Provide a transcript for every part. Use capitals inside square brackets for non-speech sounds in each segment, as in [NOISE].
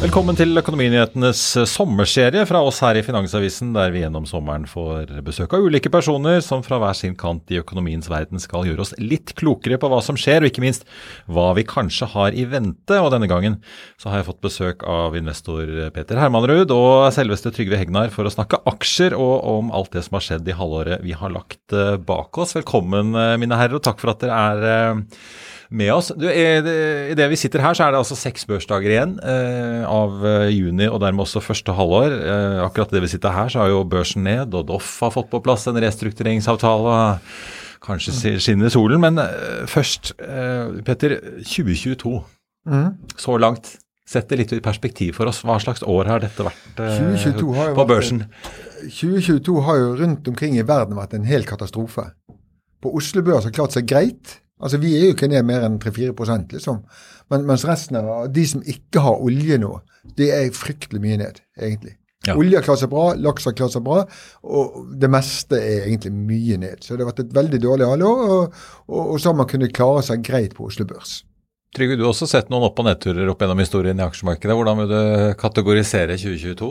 Velkommen til Økonominyhetenes sommerserie fra oss her i Finansavisen, der vi gjennom sommeren får besøk av ulike personer som fra hver sin kant i økonomiens verden skal gjøre oss litt klokere på hva som skjer, og ikke minst hva vi kanskje har i vente. Og denne gangen så har jeg fått besøk av investor Peter Hermanrud og selveste Trygve Hegnar for å snakke aksjer og om alt det som har skjedd i halvåret vi har lagt eh, bak oss. Velkommen, eh, mine herrer, og takk for at dere er eh, med oss. Du, I det vi sitter her, så er det altså seks børsdager igjen eh, av eh, juni, og dermed også første halvår. Eh, akkurat det vi sitter her, så har jo børsen ned, og Doff har fått på plass en restruktureringsavtale. Kanskje skinner solen, men eh, først, eh, Petter. 2022, Mm. så langt. Sett det litt i perspektiv for oss. Hva slags år har dette vært eh, har på på vært- børsen? 2022 har jo rundt omkring i verden vært en hel katastrofe. På Oslo Børs har klart seg greit. Altså Vi er jo ikke ned mer enn 3-4 liksom. Men, mens resten av de som ikke har olje nå, det er fryktelig mye ned, egentlig. Ja. Olje har klart seg bra, laks har klart seg bra, og det meste er egentlig mye ned. Så det har vært et veldig dårlig halvår, og, og, og så har man kunnet klare seg greit på Oslo Børs. Trygve, du har også sett noen opp- og nedturer opp gjennom historien i aksjemarkedet. Hvordan vil du kategorisere 2022?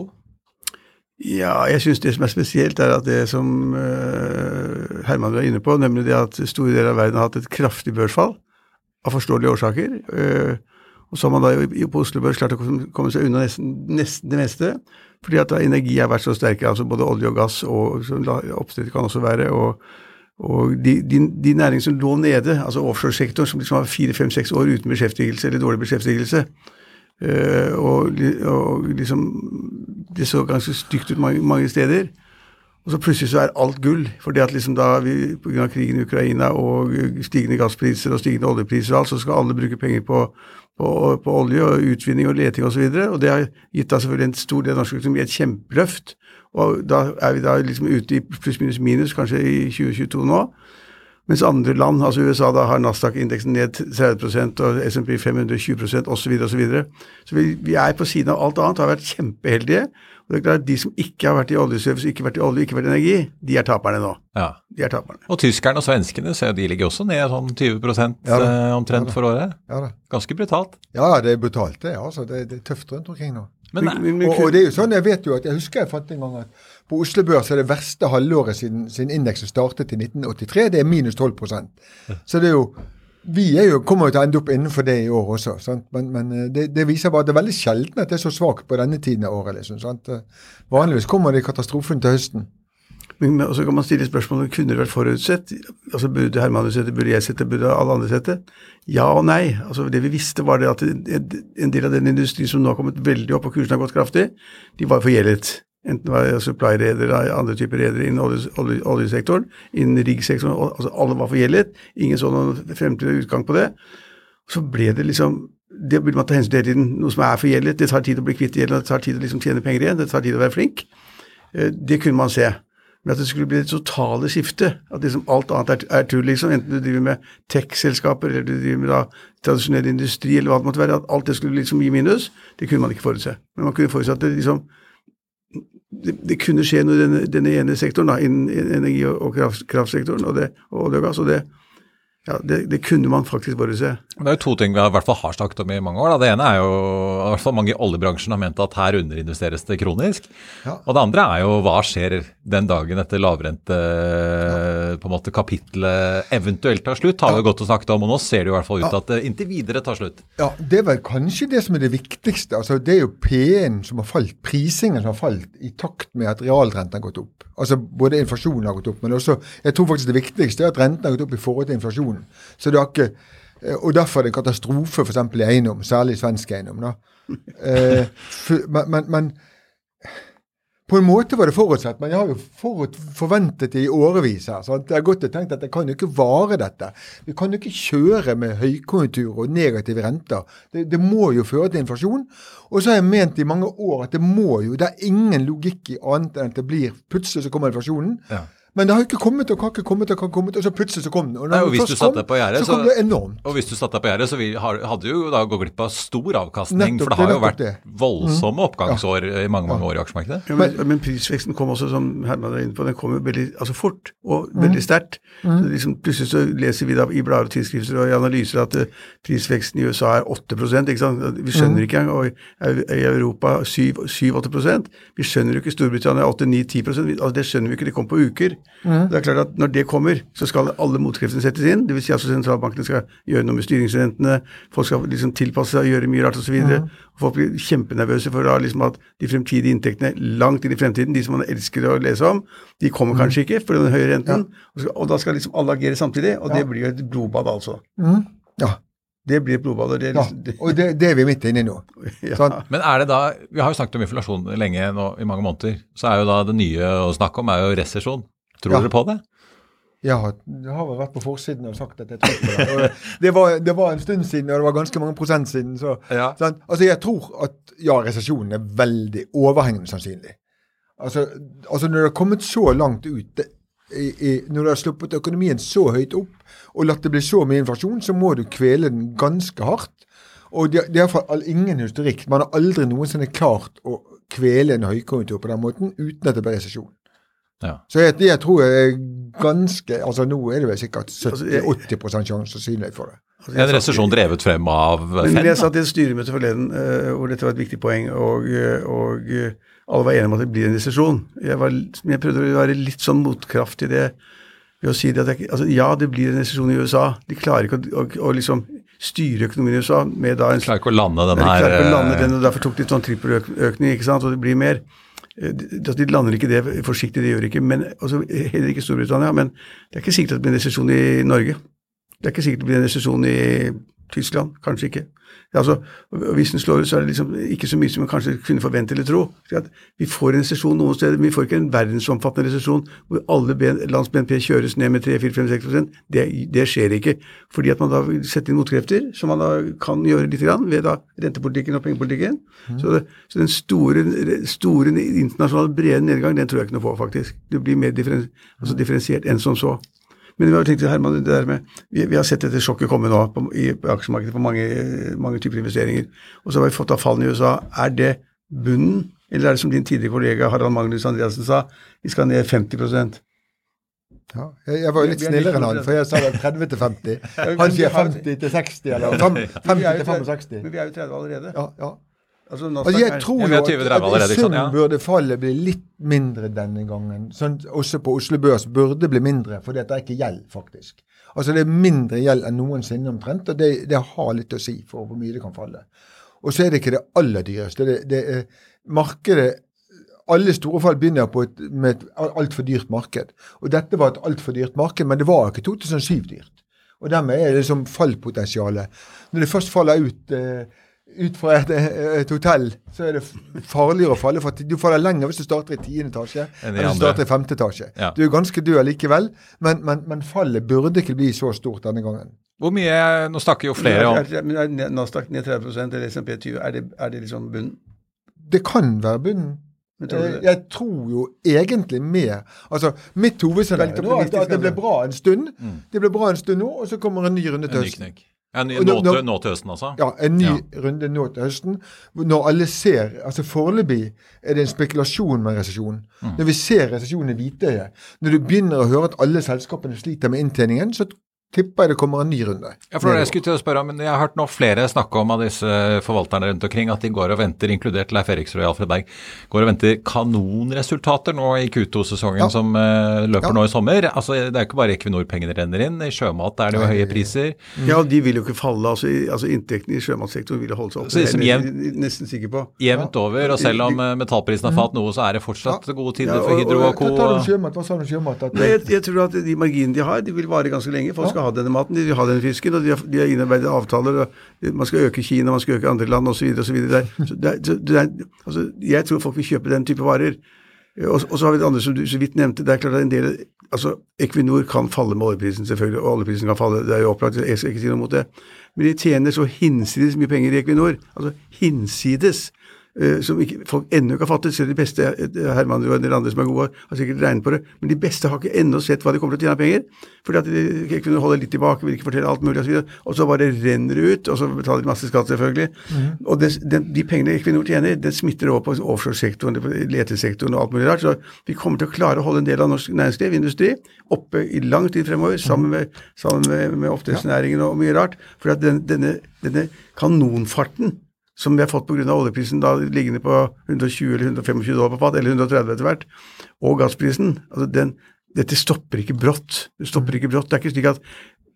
Ja, jeg syns det som er spesielt, er at det som uh, Herman var inne på, nemlig det at store deler av verden har hatt et kraftig børsfall, av forståelige årsaker. Uh, og så har man da i- på Oslo Børs klart å komme- seg unna nesten, nesten det meste, fordi at da energi har vært så sterke, altså både olje og gass, og som kan også være, og, og de, de, de næringene som lå nede, altså offshoresektoren, som liksom har fire, fem, seks år uten beskjeftigelse, eller dårlig beskjeftigelse, og, og liksom Det så ganske stygt ut mange, mange steder. Og så plutselig så er alt gull. fordi at liksom da vi pga. krigen i Ukraina og stigende gasspriser og stigende oljepriser og alt, så skal alle bruke penger på, på, på olje og utvinning og leting osv. Og, så og det har gitt da selvfølgelig en stor del av norsk økonomi et kjempeløft. Og da er vi da liksom ute i pluss minus minus, kanskje i 2022 nå. Mens andre land, altså USA, da har Nasdaq-indeksen ned 30% og SMP 520% osv. osv. Så, videre. så vi, vi er på siden av alt annet, har vært kjempeheldige. Og det er klart, De som ikke har vært i oljeservice, ikke vært i olje, ikke vært i energi, de er taperne nå. Ja. De er taperne. Og tyskerne og svenskene så de ligger også ned sånn 20 Ja eh, omtrent for året. Ja da. Ganske brutalt. Ja, det er brutalt, det. altså. Det, det er tøft rundt omkring nå. Men Men- men- Og, og det er jo sånn, jeg vet jo at, jeg husker jeg fant en gang at på Oslo Børs er det verste halvåret siden, siden indeksen startet i 1983, det er minus 12% Så det er jo, vi er jo, kommer jo til å ende opp innenfor det i år også. Sant? Men, men eh, det, det viser bare at det er veldig sjelden at det er så svakt på denne tiden av året. liksom, sant? Eh, Vanligvis kommer det katastrofen til høsten. Men, men så kan man stille spørsmålet kunne det vært forutsett. Altså Burde Herman sette, burde jeg sette, burde alle andre sette? Ja og nei. Altså Det vi visste, var det at en del av den industrien som nå har kommet veldig opp, og kursen har gått kraftig, de var forgjeldet. Enten var supply-redere eller andre typer redere innen olje, olje, oljesektoren, innen riggsektoren. Altså alle var forgjeldet. Ingen så noen fremtidig utgang på det. Så ble det liksom Det burde man ta hensyn til hele tiden. Noe som er forgjeldet. Det tar tid å bli kvitt gjelden, det tar tid å liksom tjene penger igjen. Det tar tid å være flink. Eh, Det kunne man se. Men at det skulle bli det totale skiftet, at liksom alt annet er, er tull, liksom, enten du driver med tech-selskaper eller du driver med da, tradisjonell industri eller hva det måtte være, at alt det skulle liksom gi minus, det kunne man ikke forutse. Men man kunne forutse at det liksom det, det kunne skje noe i denne, denne ene sektoren, da, innen energi- og, kraft, kraftsektoren og, det, og olje og gass, og det, Ja, det, det kunne man faktisk forutse. Det er jo to ting vi har, i hvert fall har snakket om i mange år. Da. Det ene er jo i hvert fall mange i oljebransjen har ment at her underinvesteres det kronisk. Ja. Og det andre er jo hva skjer den dagen etter lavrente på en måte kapitlet eventuelt tar slutt. har vi jo godt å snakke om, og nå ser det jo i hvert fall ut til at det inntil videre tar slutt. Ja, Det er vel kanskje det som er det viktigste. Altså, Det er jo P-en som har falt, prisingen som har falt i takt med at realrenten har gått opp. Altså Både inflasjonen har gått opp, men også jeg tror faktisk det viktigste er at renten har gått opp i forhold til inflasjonen. Så det har ikke, eh, Og derfor er det en katastrofe f.eks. i eiendom, særlig svensk eiendom. da. Eh, men, men på en måte var det forutsett, men jeg har jo forut, forventet det i årevis her. Sant? Jeg har godt tenkt at det kan jo ikke vare dette. Vi kan jo ikke kjøre med høykonjunktur og negative renter. Det, det må jo føre til inflasjon. Og så har jeg ment i mange år at det må jo, det er ingen logikk i annet enn at det blir Plutselig så kommer inflasjonen. Ja. Men det har ikke kommet og har ikke kommet og ikke kommet, og så plutselig så kom den. Og når Nei, og hvis du satte kom, deg på gjerdet, så så- kom det enormt. Og hvis du satt deg på gjerdet, så vi hadde du jo da gått glipp av stor avkastning. Nettopp, for det har det jo vært det. voldsomme oppgangsår i mange mange år i aksjemarkedet. Ja, men, men prisveksten kom også, som Herman er inne på, den kom jo veldig altså fort og veldig sterkt. Så liksom, plutselig så leser vi da i blader og tidsskrifter og i analyser at eh, prisveksten i USA er 8 ikke sant? Vi skjønner ikke engang. Og i i Europa 7-8% Vi skjønner jo ikke Storbritannia 8-9-10% altså, Det skjønner vi ikke, det kom på uker. Det er klart at Når det kommer, så skal alle motkreftene settes inn. Dvs. Si altså sentralbankene skal gjøre noe med styringsrentene, folk skal liksom tilpasse seg og gjøre mye rart osv. Mm. Folk blir kjempenervøse for da liksom at de fremtidige inntektene langt inn i fremtiden, de som man elsker å lese om, de kommer kanskje ikke for den høye renten. Og, skal, og da skal liksom alle agere samtidig, og det blir jo et blodbad, altså. Mm. Ja, Det blir et blodbad. og det, ja. liksom, og det, det er vi midt inne i nå. [LAUGHS] ja. Sant? Men er det da, Vi har jo snakket om inflasjon lenge nå, i mange måneder. Så er jo da det nye å snakke om er jo resesjon. Tror Ja. dere på det? Har, jeg har vel vært på forsiden og sagt at jeg tror på det. Det, var, det var en stund siden, og det var ganske mange prosent siden. Så, Ja. Altså, jeg tror at ja, resesjonen er veldig overhengende sannsynlig. Altså, altså når det har kommet så langt ut, det, i, i, når du har sluppet økonomien så høyt opp og latt det bli så mye inflasjon, så må du kvele den ganske hardt. Og det, det er iallfall ingen historikk. Man har aldri noensinne klart å kvele en høykonjunktur på den måten uten at det blir resesjon. Ja. Så jeg, jeg tror jeg er ganske Altså nå er det vel sikkert Altså, jeg- 70-80 sjanse sannsynlighet for det. Altså, En resesjon drevet frem av Men, men jeg satt i et styremøte forleden uh, hvor dette var et viktig poeng, og, eh, og uh, alle var enige om at det blir en resesjon. Jeg, men jeg prøvde å være litt sånn motkraft i det ved å si det at jeg, altså, ja, det blir en resesjon i USA. De klarer ikke å, å, å liksom styre økonomien i USA med da en De klarer ikke å lande den her de klarer ikke å lande den, og Derfor tok de sånn trippeløkning, ikke sant, og det blir mer. Eh, De, de lander ikke det forsiktig, det gjør de ikke. men altså, Heller ikke Storbritannia. Men det er ikke sikkert at det blir en resesjon i Norge. Det er ikke sikkert det blir en resesjon i Tyskland. Kanskje ikke. Altså, hvis den slår ut, så er det liksom ikke så mye som man kanskje kunne forvente eller tro. Vi får en resesjon noen steder, men vi får ikke en verdensomfattende resesjon hvor alle lands BNP kjøres ned med 3-4-5-6 det, det skjer ikke. Fordi at man da setter inn motkrefter, som man da kan gjøre litt grann ved da rentepolitikken og pengepolitikken. Så, det, så den store, store internasjonale brede nedgang, den tror jeg ikke noe på, faktisk. Det blir mer differen, altså differensiert enn som så. Men vi har tenkt, Herman, det der med, vi, vi har sett dette sjokket komme nå på, i aksjemarkedet på mange, mange typer investeringer. Og så har vi fått av fallene i USA. Er det bunnen, eller er det som din tidligere kollega Harald Magnus Andreassen sa, vi skal ned 50% Ja, jeg, jeg var jo litt er snillere enn han, for jeg sa vel 30 til 50. Han sier 50 til 60, eller 50 til 65. Men vi er jo 30 allerede. Ja, ja. Altså, Altså, jeg tror jo at, at i sum? Ja. burde fallet bli litt mindre denne gangen. Sånn, også på Oslo Børs burde bli mindre, for det er ikke gjeld, faktisk. Altså Det er mindre gjeld enn noensinne omtrent, og det, det har litt å si for hvor mye det kan falle. Og så er det ikke det aller dyreste. Det, det er markedet alle store fall begynner på et, med et altfor dyrt marked. Og dette var et altfor dyrt marked, men det var ikke 2007 dyrt. Og dermed er det liksom fallpotensialet. Når det først faller ut eh, ut fra et, et hotell, så er det farligere å falle. for Du faller lenger hvis du starter i tiende etasje Enn hvis du starter i femte etasje. Ja. Du er ganske død likevel, men, men, men fallet burde ikke bli så stort denne gangen. Hvor mye Nå snakker jo flere om ja, er, men er Nasdaq ned 30% eller SMP 20, er det, er det liksom bunnen? Det kan være bunnen. Tror Eh? Jeg tror jo egentlig mer Altså, Mitt hovedscenario er at, det ble bra en stund. Det ble bra en stund nå, og så kommer en ny runde til høsten. Ja, ny, nå, til, nå til høsten, altså? Ja, en ny Ja. runde nå til høsten. Når alle ser altså Foreløpig er det en spekulasjon med resesjon. Når vi ser resesjonen i hvitøyet, når du begynner å høre at alle selskapene sliter med inntjeningen, så tipper det kommer en ny runde. Ja, for det jeg skulle til å spørre om, men jeg har hørt nå flere snakke om av disse forvalterne rundt omkring at de går og venter, inkludert Leif Eriksrød og Alfred Berg, går og venter kanonresultater nå i Q2-sesongen Ja. som uh, løper Ja. nå i sommer. Altså, Det er jo ikke bare Equinor-pengene renner inn, i sjømat er det jo Nei, høye priser. Ja, de vil jo ikke falle. Altså, i- altså Inntektene i sjømatsektoren vil holde seg oppe. Så liksom Det er jeg nesten- sikker på. Jevnt over, og selv om uh, metallprisen har falt noe, så er det fortsatt gode tider Ja, for og- Hydro og co. Hva sa du om sjømat? Jeg, jeg tror at de marginene de har, de vil vare ganske lenge. Folk skal ha denne maten, de vil ha denne fisken, og de har, de har innarbeidet avtaler. og Man skal øke Kina, man skal øke andre land osv. Altså, jeg tror folk vil kjøpe den type varer. Og, og så har vi det andre som du så vidt nevnte. det er klart at en del, altså Equinor kan falle med oljeprisen, selvfølgelig, og oljeprisen kan falle. Det er jo opplagt, jeg skal ikke si noe mot det. Men de tjener så hinsides mye penger i Equinor. Altså hinsides. Eh, som ikke, folk ennå ikke har fattet. Selv de beste, eh, Herman og en del andre som er gode, har sikkert regnet på det. Men de beste har ikke ennå sett hva de kommer til å tjene penger. Fordi at de kunne holde litt tilbake, vil ikke fortelle alt mulig osv. Og så bare renner det ut, og så betaler de masse skatt, selvfølgelig. Og det, den, de pengene Equinor tjener, det smitter over på offshoresektoren, letesektoren og alt mulig rart. Så vi kommer til å klare å holde en del av norsk næringsliv, industri, oppe i lang tid fremover, sammen med, sammen med, med oppdrettsnæringen og mye rart. For at den, denne, denne kanonfarten som vi har fått pga. oljeprisen da liggende på 120 eller 125 dollar på fat, eller 130 etter hvert, og gassprisen, altså den, dette stopper ikke brått. Det stopper ikke brått. Det er ikke slik at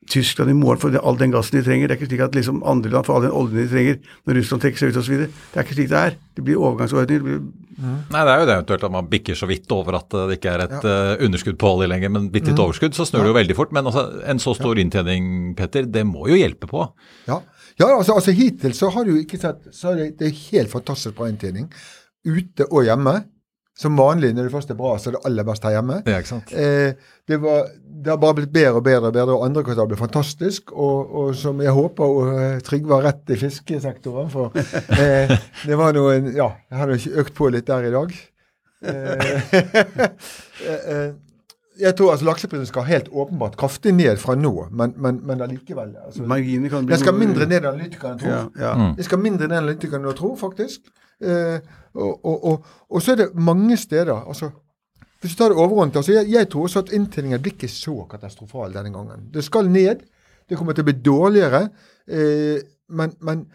Tyskland i morgen får all den gassen de trenger. Det er ikke slik at liksom andre land får all den oljen de trenger når Russland trekker seg ut osv. Det er ikke slik det er. Det blir overgangsordninger. Det blir Nei, det er jo det eventuelt at man bikker så vidt over at eh, det ikke er et eh, underskudd på olje lenger, men bitte litt overskudd, så snur det jo veldig fort. Men altså, en så stor inntjening, Petter, det må jo hjelpe på. Ja, ja altså, altså hittil så har du ikke sett så er det, det er helt fantastisk bra inntjening. Ute og hjemme. Som vanlig når det først er bra, så er det aller best her hjemme. Sant. Eh, det, var, det har bare blitt bedre og bedre, og bedre, og andre kvartal ble fantastisk. Og, og som jeg håper og, eh, Trygve har rett i fiskesektoren, for eh, [LAUGHS] det var noen Ja, jeg hadde ikke økt på litt der i dag. Eh, [LAUGHS] eh, eh, jeg tror altså lakseprisen skal helt åpenbart kraftig ned fra nå, men, men, men allikevel. Altså, Marginene kan bli den skal mindre ned enn analytikerne tror. Ja, ja. Mm. Det skal mindre ned enn analytikerne tror, faktisk. Eh, og, og, og, og så er det mange steder altså, Hvis du tar det overordnet altså jeg, jeg tror også at inntjeningen blir ikke så katastrofal denne gangen. Det skal ned. Det kommer til å bli dårligere. Eh, men, men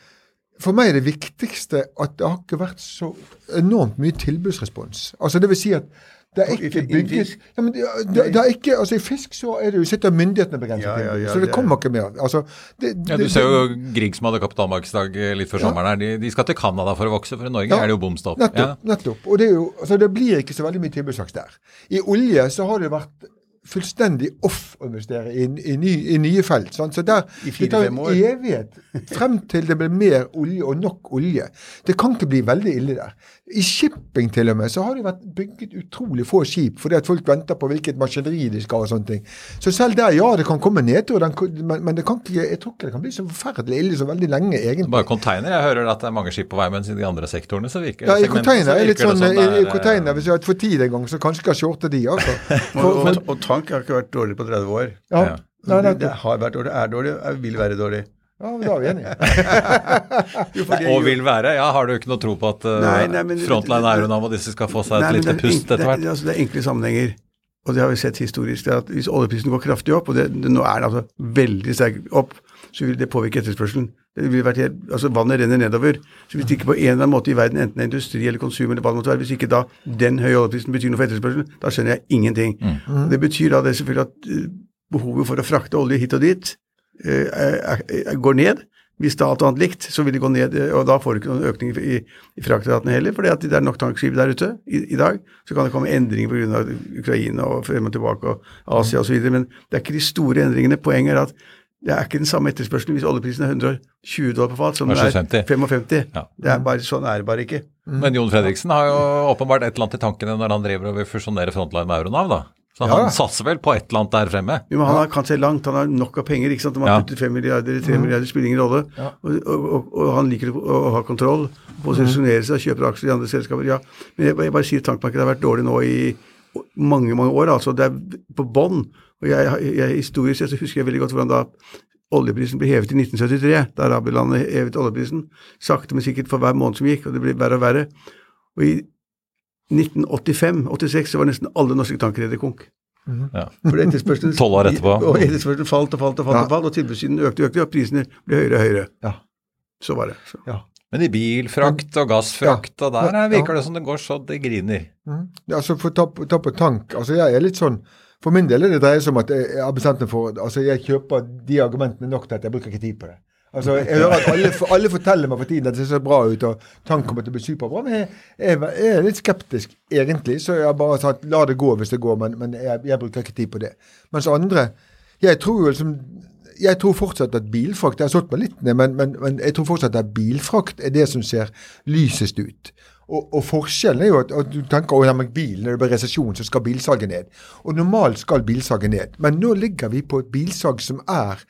for meg er det viktigste at det har ikke vært så enormt mye tilbudsrespons. Altså det vil si at det er ikke bygget ja, men det, det, det er ikke, altså I fisk så er det jo sitter myndighetene begrenset Ja, ja, ja, så det det er- kommer ikke mer. Altså, det, Ja, du ser jo Grieg som hadde kapitalmarkedsdag eh, litt før sommeren her. De, de skal til Canada for å vokse, for i Norge Ja, er det jo bom stopp. Nettopp. nettopp. Og det, er jo, altså det blir ikke så veldig mye tilbudsvekst der. I olje så har det vært fullstendig off å investere i, i, ny, i nye felt. Sånn. Så der, I det tar en evighet frem til det blir mer olje og nok olje. Det kan ikke bli veldig ille der. I shipping til og med så har det vært bygget utrolig få skip fordi at folk venter på hvilket maskineri de skal ha og sånne ting. Så selv der, ja, det kan komme nedtur, den men, men det kan ikke, jeg tror ikke det kan bli så forferdelig ille så veldig lenge, egentlig. Bare container. Jeg hører at det er mange skip på vei, mens i de andre sektorene så virker Ja, i container så er litt virker det sånn, som i, i er, container, Hvis jeg har fått tid en gang, så kanskje skal shorte de, altså. [LAUGHS] Og, For, og, for, og tank har ikke vært dårlig på 30 år. ja, Ja. Nei, det, det har vært dårlig, er dårlig, er- vil være dårlig. Ja, men da er vi enige. [LAUGHS] Jo, Og vil være. Ja, Har du ikke noe tro på at uh, Nei, nei, men- Frontline Aeronam og disse skal få seg et lite det er pust etter hvert? Det, altså, det er enkle sammenhenger. Og det har vi sett historisk. det er at Hvis oljeprisen går kraftig opp, og det, det, nå er den altså veldig sterk opp, så vil det påvirke etterspørselen. Vært helt, altså Vannet renner nedover. Så hvis det ikke på en eller annen måte i verden, enten det er industri eller konsum, eller hva det måtte være, hvis ikke da den høye oljeprisen betyr noe for etterspørselen, da skjønner jeg ingenting. Mm. Det betyr da det selvfølgelig at eh, behovet for å frakte olje hit og dit eh, er, er, går ned. Hvis det er alt annet likt, så vil det gå ned, eh, og da får du ikke noen økning i, i fraktratene heller, fordi at det er nok tankskip der ute i, i dag. Så kan det komme endringer pga. Ukraina og frem og tilbake og Asia osv. Men det er ikke de store endringene. Poenget er at det er ikke den samme etterspørselen hvis oljeprisen er 120 dollar på fat som den er 55. Ja. Det er bare, sånn er det bare ikke. Men Jon Fredriksen har jo åpenbart et eller annet i tankene når han driver og vil fusjonere Frontline med Euronav, da. Så Ja, han satser vel på et eller annet der fremme? Jo, men han har- kan se langt, han har nok av penger. ikke sant? Om han Ja. putter 5 milliarder eller 3 milliarder, spiller ingen rolle. Og, og, og, og han liker å, å ha kontroll, posisjonere seg, kjøper aksjer i andre selskaper. ja. Men jeg, jeg bare sier tankmarkedet har vært dårlig nå i mange, mange år. altså Det er på bånn. Og jeg, jeg, historisk sett så husker jeg veldig godt hvordan da oljeprisen ble hevet i 1973. Da araberlandet hevet oljeprisen. Sakte, men sikkert for hver måned som gikk, og det ble verre og verre. Og i 1985-86 så var nesten alle norske tankredere konk. Ja. For etterspørselen. Og etterspørselen falt og falt og falt, Ja. og falt, og tilbudssiden økte og økte, og prisene ble høyere og høyere. Ja. Så var det. Så. ja. Men i bilfrakt og gassfrakt og der Ja. er- virker det som det går så det griner. Mm. Ja, altså for å ta, ta på tank, altså jeg er litt sånn For min del er det dreier seg om at jeg, jeg har bestemt meg for Altså jeg kjøper de argumentene nok til at jeg bruker ikke tid på det. Altså Jeg hører at alle, alle forteller meg for tiden at det ser bra ut og tank kommer til å bli superbra, men jeg, jeg, jeg er litt skeptisk egentlig. Så jeg har bare sagt la det gå hvis det går, men, men jeg, jeg bruker ikke tid på det. Mens andre Jeg tror jo liksom jeg tror fortsatt at bilfrakt Jeg har slått meg litt ned, men, men, men jeg tror fortsatt at bilfrakt er det som ser lysest ut. Og, og forskjellen er jo at, at du tenker at ja, men bil, når det blir resesjon, så skal bilsalget ned. Og normalt skal bilsalget ned. Men nå ligger vi på et bilsalg som er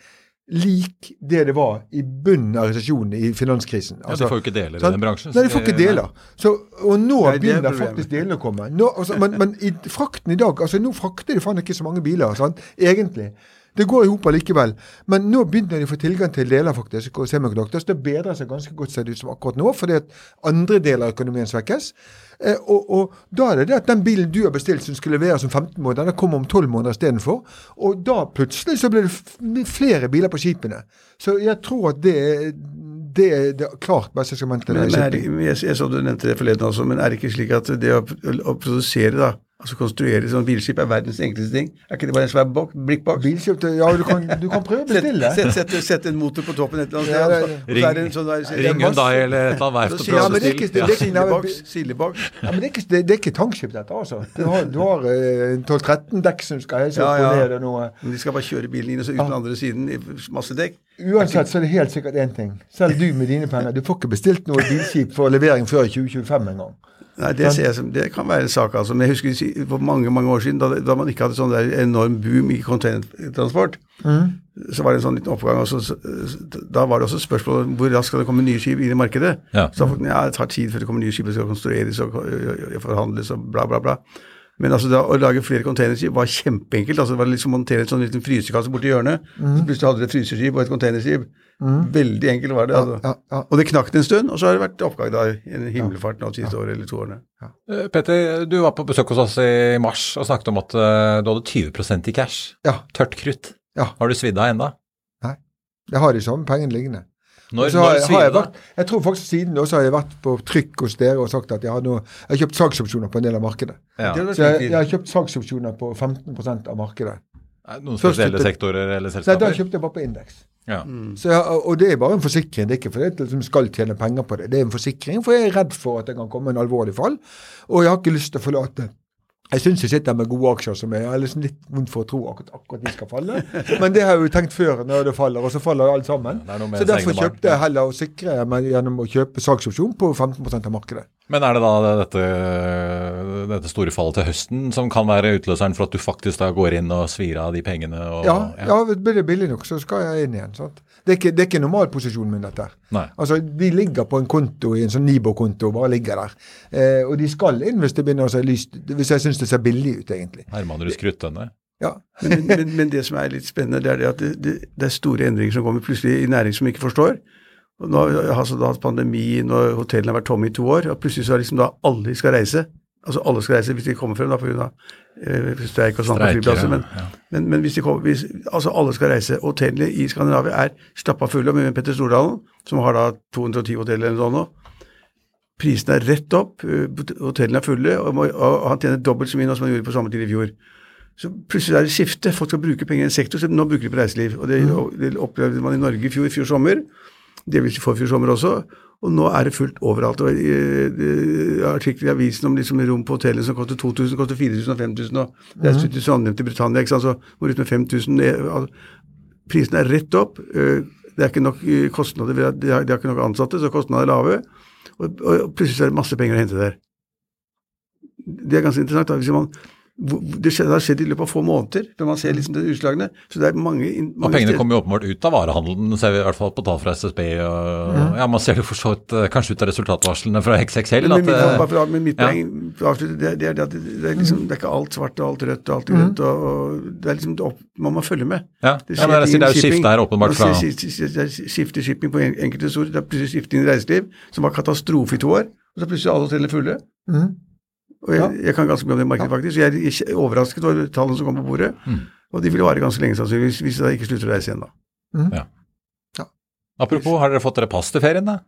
lik det det var i bunnen av resesjonen i finanskrisen. Ja, de får jo ikke deler i den bransjen. Nei, de får ikke deler. Så, og nå Nei, er begynner faktisk delene å komme. Nå, altså, men, men i frakten i dag altså Nå frakter de faen ikke så mange biler, sant? egentlig. Det går i hop allikevel. Men nå begynner de å få tilgang til deler, faktisk. og semiconductors. Det bedrer seg ganske godt ser det ut som akkurat nå, fordi at andre deler av økonomien svekkes. Eh, og, og da er det det at den bilen du har bestilt som skulle leveres om 15 måneder, den kommer om 12 måneder istedenfor. Og da plutselig så blir det flere biler på skipene. Så jeg tror at det er det er det klart beste segmentet. Men, men er det- jeg, jeg så du nevnte det forleden også, men er det ikke slik at det å, å produsere, da, altså konstruere sånn bilskip, er verdens enkleste ting? Er ikke det bare en svær bok, blikkboks? Bilskip, ja, du kan, du kan prøve å bestille. Sett, sett, sett, sett en motor på toppen et eller annet sted. Ring- er en sånn der- Ring Hyundai eller et eller annet verft og Ja, men å det ikke- stille. det ikke- Sildeboks, sildeboks. Ja, men det er ikke, det, det er ikke tankskip, dette, altså. Du har, du har uh, 12-13 dekk som skal heise opp og ned og noe. Men de skal bare kjøre bilen inn og så ut den andre siden i masse dekk. Uansett så er det helt sikkert én ting. Selv du med dine penner, Du får ikke bestilt noe bilskip for levering før 2025 engang. Nei, det, ser jeg som, det kan være en sak, altså. Men jeg husker for mange mange år siden, da, da man ikke hadde sånn der enorm boom i containertransport, så var det en sånn liten oppgang. Og så, så, da var det også spørsmål om hvor raskt skal det komme nye skip inn i markedet. Ja. Så da folk, ja, det tar tid før det kommer nye skip, det skal konstrueres og forhandles og bla, bla, bla. Men altså da, å lage flere containerskip var kjempeenkelt. altså Det var liksom montere en sånn liten frysekasse borti hjørnet. Så plutselig hadde du et fryseskip og et containerskip. Veldig enkelt var det. altså. Ja, ja. Og det knakk en stund, og så har det vært oppgang da, i en himmelfart nå de siste året eller to årene. Eh, Petter, du var på besøk hos oss i mars og snakket om at uh, du hadde 20% i cash. Ja. Tørt krutt. Ja. Har du svidd av ennå? Jeg har ikke sånn pengene liggende. Når, så har, når har jeg, vært, jeg tror faktisk siden da så har jeg vært på trykk hos dere og sagt at jeg har, noe, jeg har kjøpt salgsopsjoner på en del av markedet. Ja. Så jeg, jeg har kjøpt salgsopsjoner på 15% av markedet. Noen spesielle sektorer eller Nei, da selskaper? kjøpte jeg bare på indeks. Ja. Så og det er bare en forsikring. Det er ikke fordi jeg liksom skal tjene penger på det. Det er en forsikring, for jeg er redd for at det kan komme en alvorlig fall. Og jeg har ikke lyst til å forlate Jeg syns jeg sitter med gode aksjer som jeg har liksom litt vondt for å tro akkurat, akkurat de skal falle. Men det har jeg jo tenkt før når det faller, og så faller alt sammen. Med Så derfor kjøpte jeg heller å sikre meg gjennom å kjøpe salgsopsjon på 15% av markedet. Men er det da dette, dette store fallet til høsten som kan være utløseren for at du faktisk da går inn og svir av de pengene? Og, Ja, ja, blir det billig nok, så skal jeg inn igjen. sant? Det er ikke, det er ikke normalposisjonen min, dette. Nei. Altså, De ligger på en konto i en sånn Nibo-konto bare ligger der. Eh, og de skal inn hvis det begynner å se lyst Hvis jeg syns det ser billig ut, egentlig. Hermanrud Skruttønne. Ja. Men, men, men det som er litt spennende, det er det at det, det, det er store endringer som kommer plutselig i næring som vi ikke forstår. Og nå har altså da hatt pandemi, når hotellene har vært tomme i to år, og plutselig så er liksom da alle skal reise. Altså alle skal reise hvis de kommer frem da pga. Eh, streik og sånn på flyplasser. Men, ja. men, men hvis de kommer, hvis, altså alle skal reise. Hotellene i Skandinavia er stappa fulle med Petter Stordalen, som har da 210 hoteller eller noe sånt. Prisene er rett opp, eh, hotellene er fulle, og, må, og han tjener dobbelt så mye nå som han gjorde på samme tid i fjor. Så plutselig er det skifte. Folk skal bruke penger i en sektor, så nå bruker de på reiseliv. Og det, og det opplevde man i Norge i fjor, i fjor sommer. Det i forfjor sommer også. Og nå er det fullt overalt. og uh, Artikler i avisen om liksom rom på hotellene som koster 2000, koster 4000 og 5000. og Reise ut til Trondheim til Britannia, ikke sant? så må ut med 5000. eh, al- Prisene er rett opp. eh, Det er ikke nok eh, kostnader, de har, ikke nok ansatte, så kostnadene er lave. Og, og plutselig er det masse penger å hente der. Det er ganske interessant. da, hvis man det har skjedd i løpet av få måneder, når man ser liksom de utslagene. Så det er mange, mange Og pengene kommer jo åpenbart ut av varehandelen, ser vi i hvert fall på tall fra SSB. Og, ja. Man ser det for så vidt eh, kanskje ut av resultatvarslene fra XXL. Men, At, eh, bare men mitt ja. poeng for det, det det det, det, er liksom, det er ikke alt svart og alt rødt og alt grønt. Og, og det er liksom, det opp, Man må følge med. ja. Det ja, men det er jo skifte her åpenbart fra skifte shipping på en- enkelte store. Det er plutselig skifte inn i reiseliv, som var katastrofe i to år. Og så plutselig alle hotellene fulle. Mhm. Og jeg, jeg kan ganske mye om det markedet, faktisk. Jeg er overrasket over tallene som kommer på bordet. Og de vil vare ganske lenge, sannsynligvis, hvis de ikke slutter å reise igjen, da. Apropos, har dere fått dere pass til ferien, da?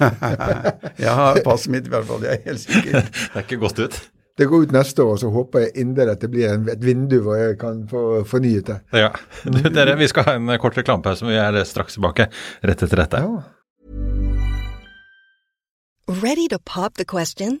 [LAUGHS] Jeg har passet mitt, i hvert fall. Jeg er helt sikker. [LAUGHS] Det er ikke gått ut? Det går ut neste år, så håper jeg inderlig at det blir en, et vindu hvor jeg kan få fornyet det. Ja. Du, dere, vi skal ha en kort reklamepause, men vi er straks tilbake rett etter dette. Ja. Ready to pop the question?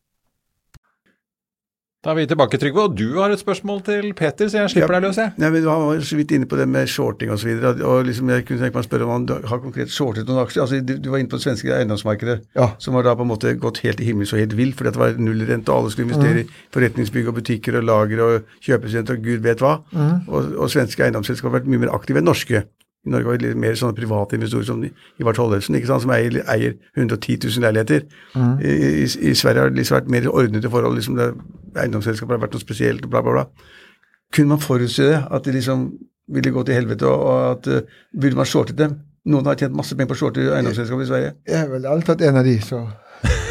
Da er vi tilbake, Trygve, og du har et spørsmål til Peter, så jeg slipper deg løs, jeg. Nei, men Du var så vidt inne på det med shorting osv. Så liksom jeg kunne tenke meg å spørre om han har konkret shortet noen aksjer. Altså, du, du var inne på det svenske eiendomsmarkedet, Ja. som har da på en måte gått helt i himmels og helt vilt, fordi det var nullrente, og alle skulle investere i forretningsbygg og butikker og lager og kjøpesenter og gud vet hva. Og, og svenske eiendomsselskaper har vært mye mer aktive enn norske. I Norge har vi litt mer sånne private investorer som Ivar Tollefsen, ikke sant, som eier, eier 110 000 leiligheter. I, i, I Sverige har det liksom vært mer ordnede forhold. liksom det, Eiendomsselskaper har vært noe spesielt, bla, bla, bla. Kunne man forutse det? At det liksom ville gå til helvete, og, og at uh, burde man shortet dem? Noen har tjent masse penger på å shorte eiendomsselskaper i Sverige. Jeg er vel alt tatt en av de, så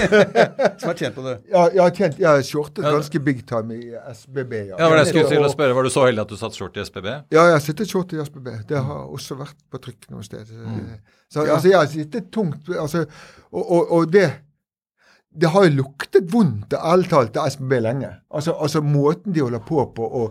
[LAUGHS] Som har tjent på det. Ja, jeg har tjent, jeg har shortet ganske big time i SBB. Ja, Ja, men jeg skulle til å spørre. Var du så heldig at du satt short i SBB? Ja, jeg har sittet short i SBB. Det har også vært på trykk noe sted. Så altså, jeg har sittet tungt altså, og, og, og det det har jo luktet vondt, ærlig talt, til SBB lenge. Altså, altså måten de holder på på å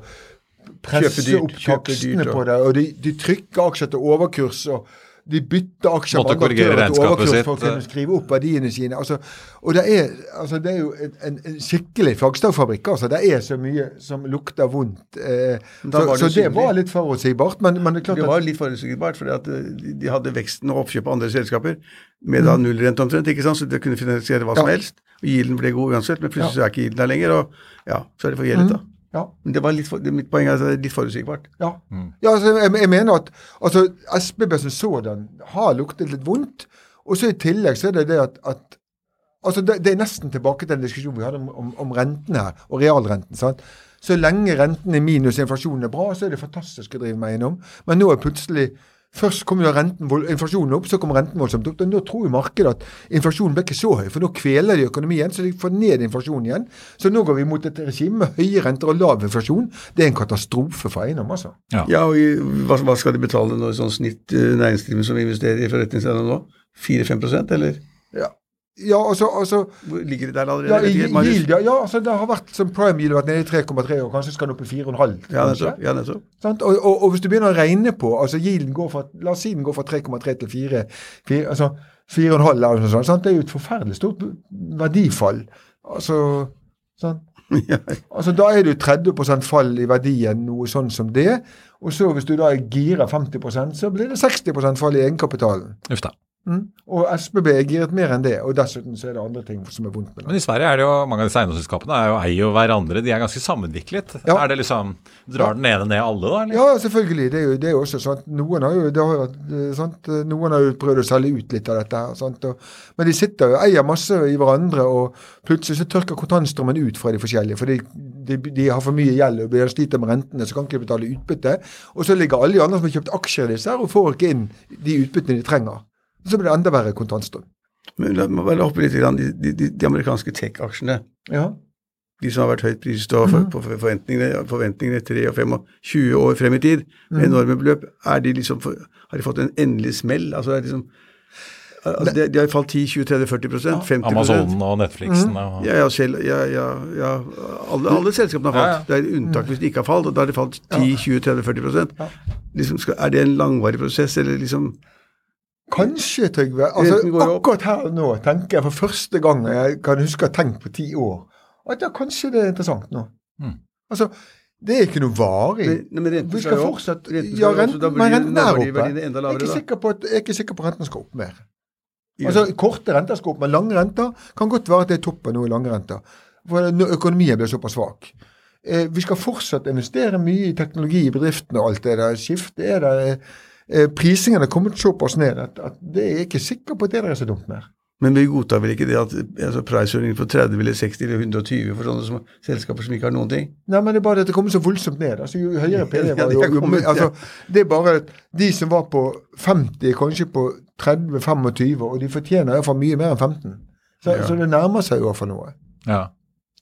presse dyrt, opp taksene takstene på det. Og de, de trykker aksjer til overkurs. og de bytter aksjer Måtte korrigere regnskapet sitt, for å kunne skrive opp verdiene sine. Altså, og det er, altså, det er jo en, en, skikkelig flaggstavfabrikk. Altså. Det er så mye som lukter vondt. Eh, så var det så det var litt forutsigbart. Men, men det er klart Det at var litt forutsigbart, fordi at eh, de- de hadde veksten og oppkjøp av andre selskaper med da nullrente omtrent, ikke sant, så de kunne finansiere hva som Ja. helst. Og Gilden ble god uansett, men plutselig så er ikke Gilden der lenger, og ja, så er det for forgjeldet, da. Ja. Men det var litt for, det, mitt poeng er at det er litt forutsigbart. Ja, ja altså, jeg, jeg mener at altså, SBB som sådan har luktet litt vondt. Og så i tillegg så er det det at, at altså det, det er nesten tilbake til den diskusjonen vi hadde om, om, om rentene her, og realrenten. sant? Så lenge renten er minus inflasjonen er bra, så er det fantastisk å drive med eiendom. Men nå er plutselig Først kommer jo renten, inflasjonen opp, så kommer renten voldsomt opp. Nå tror jo markedet at inflasjonen ble ikke så høy, for nå kveler de økonomien, så de får ned inflasjonen igjen. Så nå går vi mot et regime med høye renter og lav inflasjon. Det er en katastrofe for eiendom, altså. Ja, og i, hva, hva skal de betale når sånn snitt eh, næringsdrivende som investerer i forretningseiendom nå? 4-5% eller? Ja, ja altså, altså ligger det der allerede? ja, i, ikke, yield, ja, ja, altså det har vært som prime yield vært nede i 3,3 og kanskje skal den opp i 4,5. Ja, nettopp. Ja, nettopp. Og, og, og hvis du begynner å regne på altså yielden går fra, La oss si den går fra 3,3 til 4, 4 altså 4,5 eller noe sånt. Sant? Det er jo et forferdelig stort verdifall. Altså, sant? [LAUGHS] Ja. altså Da er det jo 30 fall i verdien, noe sånn som det. Og så hvis du da girer 50% så blir det 60% fall i egenkapitalen. Uff da. Mm. Og SBB er giret mer enn det, og dessuten så er det andre ting som er vondt med det. Men i Sverige er det jo mange av disse eiendomsselskapene er jo eier jo hverandre. De er ganske sammenviklet. Ja. Er det liksom Drar den ene ned alle, da? Eller? Ja, selvfølgelig. Det er jo, det er jo også sant. Noen har jo, det har eh, sant? Noen har jo prøvd å selge ut litt av dette. her? Og, men de sitter jo og eier masse i hverandre, og plutselig så tørker kontantstrømmen ut fra de forskjellige. for de, de har for mye gjeld og blir sliter med rentene, så kan ikke de betale utbytte. Og så ligger alle de andre som har kjøpt aksjer i disse her, og får ikke inn de utbyttene de trenger. Så blir det enda verre kontantstrøm. Men la meg bare hoppe litt i de, de, de, amerikanske tech-aksjene. Ja. De som har vært høyt priset og for, på forventningene, forventningene 3 og 5 og 20 år frem i tid, med enorme beløp, er de liksom for, har de fått en endelig smell? Altså, er liksom, altså de, de har falt 10, 20, 30, 40 50 Amazonen og Netflixen og Ja, ja, selv, ja, ja, ja alle, alle selskapene har Ja, falt. Det er unntak hvis de ikke har falt, og da har de falt 10, 20, 30, 40 liksom, skal, Er det en langvarig prosess, eller liksom Kanskje, Trygve. Altså, akkurat her nå tenker jeg for første gang jeg kan huske å ha tenkt på ti år, at ja, kanskje det er interessant nå. Mm. Altså, det er ikke noe varig. Men- men renten Vi skal skal fortsatt Renten skal Ja, opp, renten, men renten er oppe. Jeg er, på at, jeg er ikke sikker på at renten skal opp mer. Altså, Korte renter skal opp, men lange renter kan godt være at det er toppen nå i lange renter. For når økonomien blir såpass svak. Eh, vi skal fortsatt investere mye i teknologi i bedriftene og alt det der. Skiftet er det. Eh, prisingen er kommet såpass ned at, at det er jeg ikke sikker på at det der er så dumt mer. Men vi godtar vel ikke det at altså, price-earning på 30 eller 60 eller 120 for sånne som, selskaper som ikke har noen ting? Nei, men det er bare at det kommer så voldsomt ned. Altså, jo høyere [LAUGHS] PD var det jo, jo kommet, altså, Det er bare at de som var på 50, kanskje på 30-25, og de fortjener iallfall mye mer enn 15. Så, Ja. så det nærmer seg jo iallfall noe. Ja.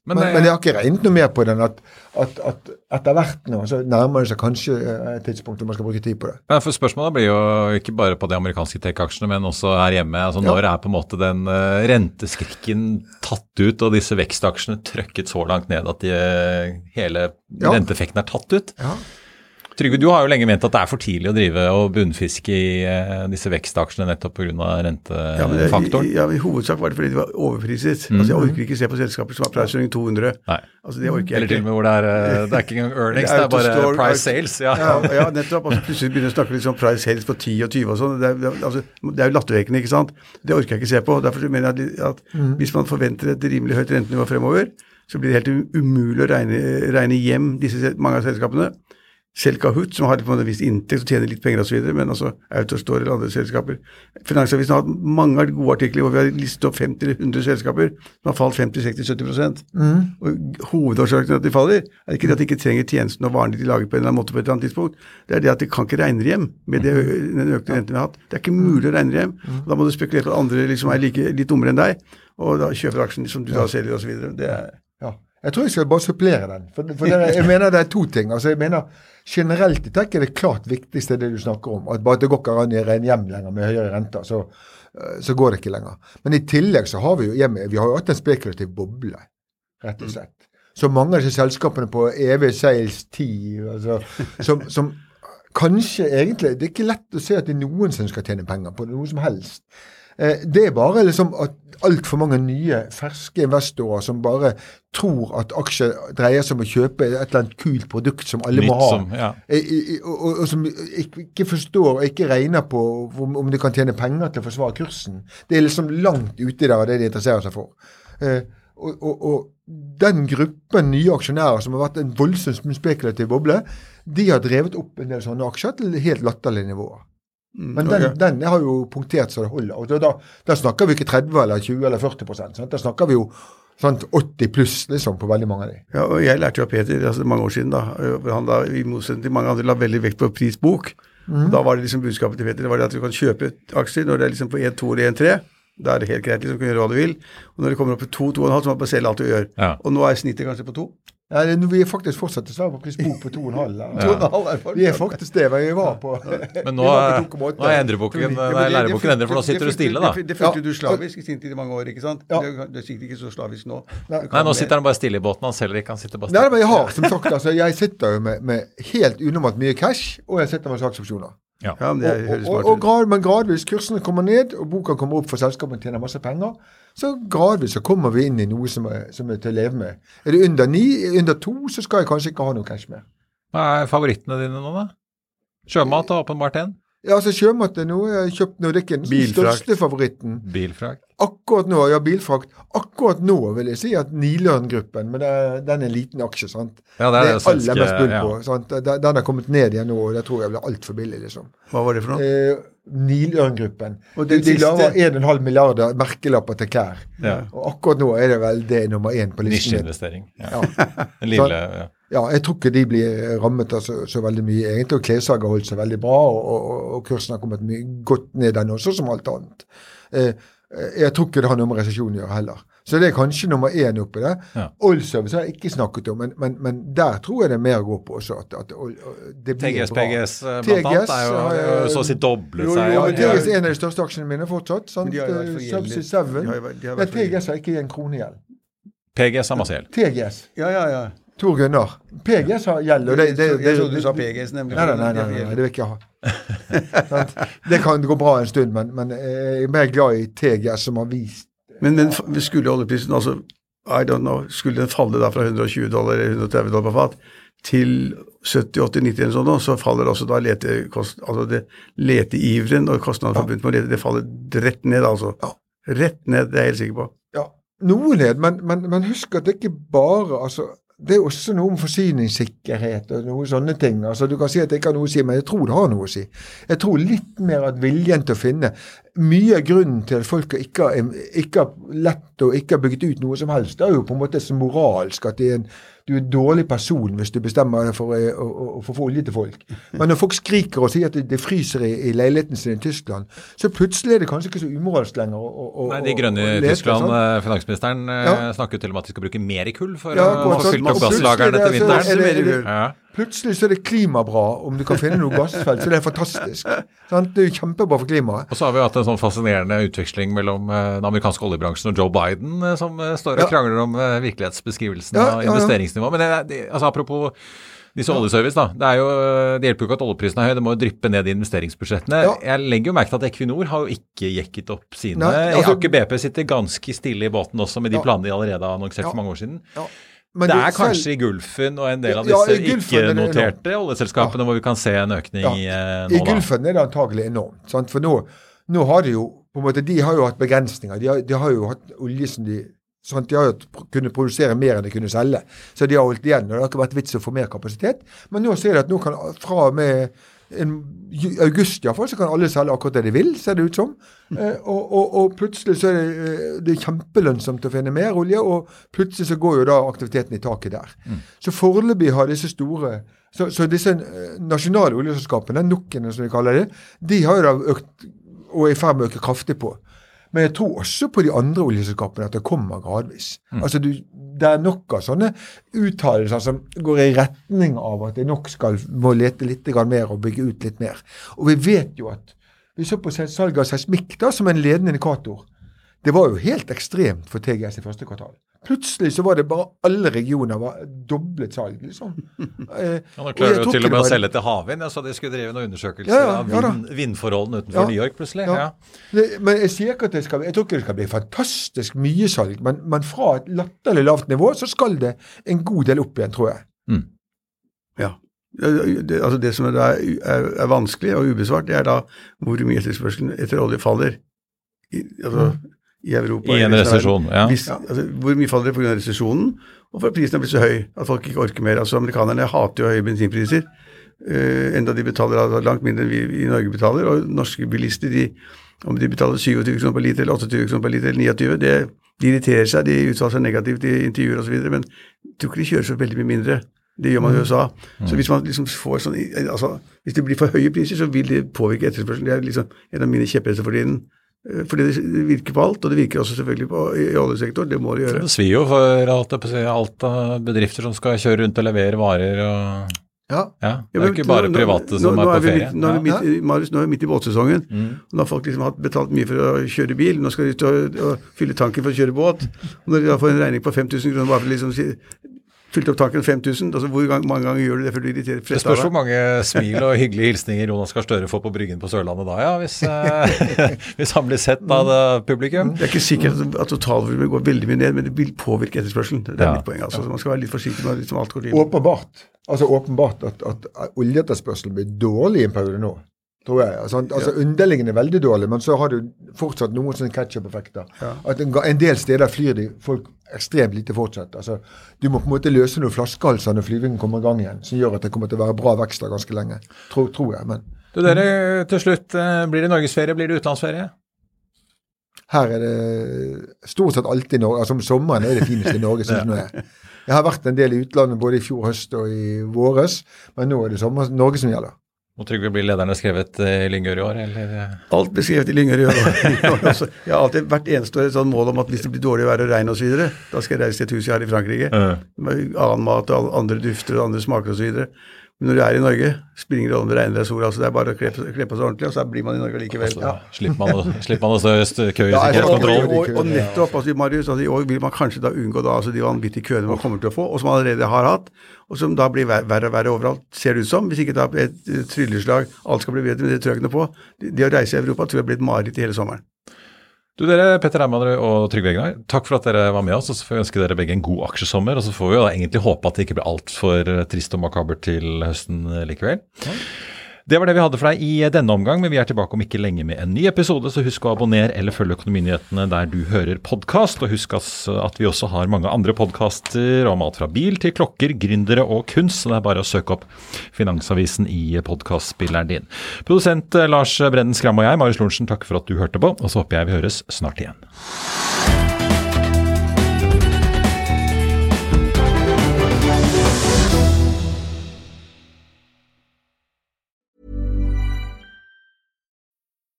Men, Men, men jeg har ikke regnet noe mer på den at, at, at etter hvert nå så nærmer det seg kanskje eh, et tidspunkt hvor man skal bruke tid på det. Ja, for Spørsmålet blir jo ikke bare på de amerikanske tech-aksjene, men også her hjemme. altså Ja. Når er på en måte den uh, renteskrikken tatt ut, og disse vekstaksjene trøkket så langt ned at de, eh, hele Ja. renteeffekten er tatt ut? Ja. Trygve, du har jo lenge ment at det er for tidlig å drive og bunnfiske i eh, disse vekstaksjene nettopp pga. Ja, men det, rentefaktoren. i, ja, I hovedsak var det fordi de var overpriset. Mm. Altså, jeg orker ikke se på selskaper som har price-earning 200. Nei. Altså, det orker jeg Eller til og med hvor det er, eh, [LAUGHS] det er ikke engang earnings, Det det er er bare price sales. Ja. Ja, ja, nettopp. Altså, plutselig begynner å snakke litt om price sales på 10 og 20 og sånn. Det, er- er- altså, det er jo lattervekkende, ikke sant. Det orker jeg ikke se på. Derfor mener jeg at, at hvis man forventer et rimelig høyt rentenivå fremover, så blir det helt um- umulig å regne, regne hjem disse, mange av selskapene. Selv Kahoot, som har på en viss inntekt og tjener litt penger osv., men altså Autostore eller andre selskaper. Finansavisen har hatt mange gode artikler hvor vi har listet opp 50-100 selskaper som har falt 50-60-70 Og Hovedårsaken til at de faller, er ikke det at de ikke trenger tjenesten og varene de lager på en eller annen måte på et eller annet tidspunkt, det er det at de kan ikke regne hjem med det, den økte renten vi har hatt. Det er ikke mulig å regne hjem. og Da må du spekulere på at andre liksom er like, litt dummere enn deg, og da kjøper aksjen som du da selger osv. Det er Ja. Jeg tror jeg skal bare supplere den. For, for det, er- jeg mener det er to ting. Altså jeg mener Generelt i tech er det klart viktigste det du snakker om. At bare det går ikke an å regne hjem lenger med høyere renter. Så, eh, så går det ikke lenger. Men i tillegg så har vi jo hjemme, vi har jo hatt en spekulativ boble, rett og slett. Så mange av disse selskapene på evig seils tid, altså, som, [LAUGHS] som kanskje egentlig Det er ikke lett å se at det er noen som skal tjene penger på noe som helst. Eh, Det er bare liksom at altfor mange nye, ferske investorer som bare tror at aksjer dreier seg om å kjøpe et eller annet kult produkt som alle må ha. som- ja. Eh, Og, og, og som ikke forstår og ikke regner på om, om de kan tjene penger til å forsvare kursen. Det er liksom langt ute der av det de interesserer seg for. Eh, og, og, og den gruppen nye aksjonærer som har vært en voldsomt spekulativ boble, de har drevet opp en del sånne aksjer til helt latterlige nivåer. Men den, okay. den har jo punktert så det holder. Og da, da, da snakker vi ikke 30 eller 20 eller 40 sant? Da snakker vi jo sant, 80 pluss liksom, på veldig mange av de. Ja, og jeg lærte jo av Peter altså mange år siden, da, han da, i motsetning til mange andre, la veldig vekt på prisbok. Mm. Da var det liksom budskapet til Peter det var det at du kan kjøpe aksjer når det er liksom på 1,2 eller 1,3. Da er det helt greit, liksom, du kan gjøre hva du vil. Og når det kommer opp til 2-2,5, så må man bare selge alt du gjør. Ja. Og nå er snittet kanskje på 2. Ja, det, vi er faktisk fortsatt dessverre på prisbok på 2,5. Ja. Vi er faktisk det, vi var på Men nå, vi var på nå er endreboken, Ja, nei, læreboken endret, for nå sitter du stille, da. Det, følte du slavisk i sin tid i mange år, ikke sant? Ja. Det, det er sikkert ikke så slavisk nå. Nei. Du nå sitter han bare stille i båten. Han selger ikke, han sitter bare Nei, men jeg har, som sagt, altså, jeg sitter jo med, med helt unormalt mye cash, og jeg sitter med saksopsjoner. Ja, men Og, og, og, grad, men gradvis kursene kommer ned, og boka kommer opp for selskapene tjener masse penger. Så gradvis så kommer vi inn i noe som er, som er til å leve med. Er det under ni, under to, så skal jeg kanskje ikke ha noe cash mer. Hva er favorittene dine nå, da? Sjømat er åpenbart en. Ja, altså Sjømat er noe jeg har kjøpt den største favoritten. Bilfrakt. Akkurat nå, ja, bilfrakt. Akkurat nå vil jeg si at Nilørn-gruppen, men det, er- den er en liten aksje, sant. Ja, det er det aller mest bull ja. på. Sant? Den den har kommet ned igjen nå, og det tror jeg blir altfor billig, liksom. Hva var det for noe? Eh, Nilørn-gruppen. Og De, de lager 1,5 milliarder merkelapper til klær. Ja. Og akkurat nå er det vel det nummer én på listen. Nisjeinvestering. Ja. Ja. [LAUGHS] Ja. Ja, jeg tror ikke de blir rammet av så, så veldig mye. Egentlig og klessalget har holdt seg veldig bra, og, og, og kursen har kommet mye godt ned den også, som alt annet. Eh, jeg tror ikke det har noe med resesjon å gjøre heller. Så det er kanskje nummer én oppi det. Ja. Oldservice har jeg ikke snakket om, men, men, men der tror jeg det er mer å gå på også. At, at det blir TGS, bra. PGS eh, blant annet er jo, har er jo så å si doblet seg. Ja, jo, TGS er en av de største aksjene mine fortsatt. Sant? De har jo Subsea gjeldet. 7. De har jo vært- de har Ja, vært for gjeldet. TGS har ikke en krone gjeld. PGS har masse gjeld. TGS. Ja, ja, ja. Tor Gunnar. PGS har gjeld. og det- det- jeg det- trodde du sa PGS, nemlig. Nei, nei, nei, nei, det vil ikke jeg ha. [LAUGHS] Det kan gå bra en stund, men, men jeg er mer glad i TGS, som har vist Men, men skulle oljeprisen altså I don't know, skulle den falle da fra 120 dollar eller 130 dollar på fat til 70-80-90 eller sånn, så faller også da letekost, altså det leteiveren og kostnaden forbundet med å lete, det faller rett ned, altså. Rett ned, det er jeg helt sikker på. Ja, noe ned, men, men, men husk at det ikke bare altså, Det er også noe om forsyningssikkerhet og noen sånne ting. altså Du kan si at det ikke har noe å si, men jeg tror det har noe å si. Jeg tror litt mer at viljen til å finne Mye av grunnen til at folk ikke har, lett og ikke har bygget ut noe som helst, det er jo på en måte så moralsk at det er en, du er en dårlig person hvis du bestemmer deg for å, å, å, å få olje til folk. Men når folk skriker og sier at det, fryser i, i leiligheten sin i Tyskland, så plutselig er det kanskje ikke så umoralsk lenger å, å, Nei, De grønne i Tyskland, eh, finansministeren, eh, Ja. jo til og med at de skal bruke mer kull for Ja, å få sånn. fylt opp gasslagerne er til vinteren. Ja. Plutselig så er det klimabra om du kan finne noe gassfelt, så det er fantastisk. Sant? Det er jo kjempebra for klimaet. Og så har vi hatt en sånn fascinerende utveksling mellom eh, den amerikanske oljebransjen og Joe Biden, eh, som eh, står og Ja. krangler om virkelighetsbeskrivelsen Ja, av ja, ja. investeringsnivå. Men det, det, altså, apropos disse oljeservice, da. Det, jo, det hjelper jo ikke at oljeprisen er høy, det må jo dryppe ned i investeringsbudsjettene. Ja. Jeg legger jo merke til at Equinor har jo ikke jekket opp sine. Nei, altså- Aker BP sitter ganske stille i båten også med de Ja. planene de allerede har annonsert Ja. for mange år siden. Ja. Men det er selv- kanskje i Gulfen og en del av disse i det ikke-noterte oljeselskapene hvor vi kan se en økning Ja. eh, I nå, da. Gulfen er det antagelig enormt. Sant? For nå, nå har de jo på en måte, De har jo hatt begrensninger. De har, de har jo hatt olje som de sant? De har jo kunnet produsere mer enn de kunne selge. Så de har holdt igjen. og Det har ikke vært vits å få mer kapasitet. Men nå ser de at nå kan fra og med en, ju- august iallfall, så kan alle selge akkurat det de vil, ser det ut som. Eh, og, og, og plutselig så er det, eh, det er kjempelønnsomt å finne mer olje, og plutselig så går jo da aktiviteten i taket der. Så foreløpig har disse store så, så disse eh, nasjonale oljeselskapene, NOK-ene som vi kaller det, de har jo da økt og er i ferd med å øke kraftig på. Men jeg tror også på de andre oljeselskapene at det kommer gradvis. Altså du, Det er nok av sånne uttalelser som går i retning av at det nok skal må lete litt mer og bygge ut litt mer. Og vi vet jo at vi så på salget av seismikk da, som en ledende indikator. Det var jo helt ekstremt for TGS i første kvartal. Plutselig så var det bare alle regioner var doblet salg, liksom. [LAUGHS] Eh, Ja, nå klarer du til og med å selge til havvind. Jeg så de skulle drive noen undersøkelser Ja, ja, av vind, vindforholdene utenfor Ja. New York plutselig. Ja. Ja. Det, men jeg sier ikke at det skal, jeg tror ikke det skal bli fantastisk mye salg, men, men fra et latterlig lavt nivå så skal det en god del opp igjen, tror jeg. Ja. Det, altså det som er, er, er vanskelig og ubesvart, det er da hvor mye etterspørselen etter olje faller i, altså, i Europa. I en resesjon, ja. Hvis, altså, hvor mye faller det pga. resesjonen, og for at prisen er blitt så høy at folk ikke orker mer. Altså Amerikanerne hater jo høye bensinpriser, Uh, enda de betaler langt mindre enn vi i Norge betaler. Og norske bilister, de, om de betaler 27 kroner per liter, eller 28 kroner per liter, eller 29, det, de irriterer seg, de uttaler seg negativt i intervjuer osv., men jeg tror ikke de kjører så veldig mye mindre. Det gjør man i USA. Så hvis man liksom får sånn, altså, hvis det blir for høye priser, så vil det påvirke etterspørselen. Det er liksom en av mine kjepphester for tiden. Eh, Fordi det virker på alt, og det virker også selvfølgelig på, i, oljesektoren. Det må det gjøre. Det svir jo for alt, alt av bedrifter som skal kjøre rundt og levere varer og Ja. Ja, det er ikke bare private nå- som nå er på ferie. Midt, nå, er vi midt, ja. Marius, nå er vi midt i båtsesongen. Mm. og Nå har folk liksom hatt betalt mye for å kjøre bil. Nå skal de ut og, og fylle tanken for å kjøre båt. Og når de da får en regning på 5000 kroner bare for å liksom Fylt opp tanken 5000, altså hvor gang, mange ganger gjør du det før du irriterer Det spørs av hvor mange smil og hyggelige hilsninger Jonas Gahr Støre får på Bryggen på Sørlandet da, ja. Hvis, eh, [LAUGHS] hvis han blir sett av det publikum. Det er ikke sikkert at, at totalvolumet går veldig mye ned, men det vil påvirke etterspørselen. Det er Ja. mitt poeng. altså. Så man skal være litt forsiktig med liksom alt går til. Åpenbart. Altså åpenbart at, at oljeetterspørselen blir dårlig i en periode nå. Tror jeg. Altså, altså Underliggende er veldig dårlig, men så har du fortsatt noen sånne ketsjup-effekter. At en, en del steder flyr de folk ekstremt lite fortsatt. Altså, du må på en måte løse noen flaskehalser når flyvingen kommer i gang igjen, som gjør at det kommer til å være bra vekst der ganske lenge. Tror, tror jeg. men... Du dere, til slutt, eh, blir det norgesferie, blir det utenlandsferie? Her er det stort sett alltid Norge. Altså om sommeren er det fineste i Norge, syns [LAUGHS] jeg. Jeg har vært en del i utlandet både i fjor høst og i våres, men nå er det sommer Norge som gjelder. Må Trygve blir lederne skrevet eh, i Lyngør i år, eller? Alt blir skrevet i Lyngør i år. [LAUGHS] Altså, jeg har alltid hvert eneste år et sånt mål om at hvis det blir dårlig vær og regn osv., da skal jeg reise til et hus jeg har i Frankrike. Med annen mat og andre dufter og andre smaker osv. Men når du er i Norge, spiller ingen rolle om det regner eller sol. Altså det er bare å kle, på seg ordentlig, og så blir man i Norge likevel. Ja. Slipper man, å- slipper man å stå i kø i Ja, jeg- Og, sikkerhetskontrollen? og, og nettopp, altså, Marius, altså, i år vil man kanskje da unngå da, altså, de vanvittige køene man kommer til å få, og som man allerede har hatt, og som da blir verre og verre overalt, ser det ut som. Hvis ikke da et trylleslag, alt skal bli bedre, men det tror jeg ikke noe på. Det, det å reise i Europa tror jeg blir et mareritt i hele sommeren. Du dere, Petter Hermanrud og Trygve Egnar, takk for at dere var med oss. og Så får vi ønske dere begge en god aksjesommer. Og så får vi jo da egentlig håpe at det ikke blir altfor trist og makabert til høsten likevel. Det var det vi hadde for deg i denne omgang, men vi er tilbake om ikke lenge med en ny episode, så husk å abonnere eller følge Økonominyhetene der du hører podkast. Og husk at vi også har mange andre podkaster om alt fra bil til klokker, gründere og kunst, så det er bare å søke opp Finansavisen i podkastspilleren din. Produsent eh, Lars Brennen Skram og jeg, Marius Lorentzen, takk for at du hørte på, og så håper jeg vi høres snart igjen.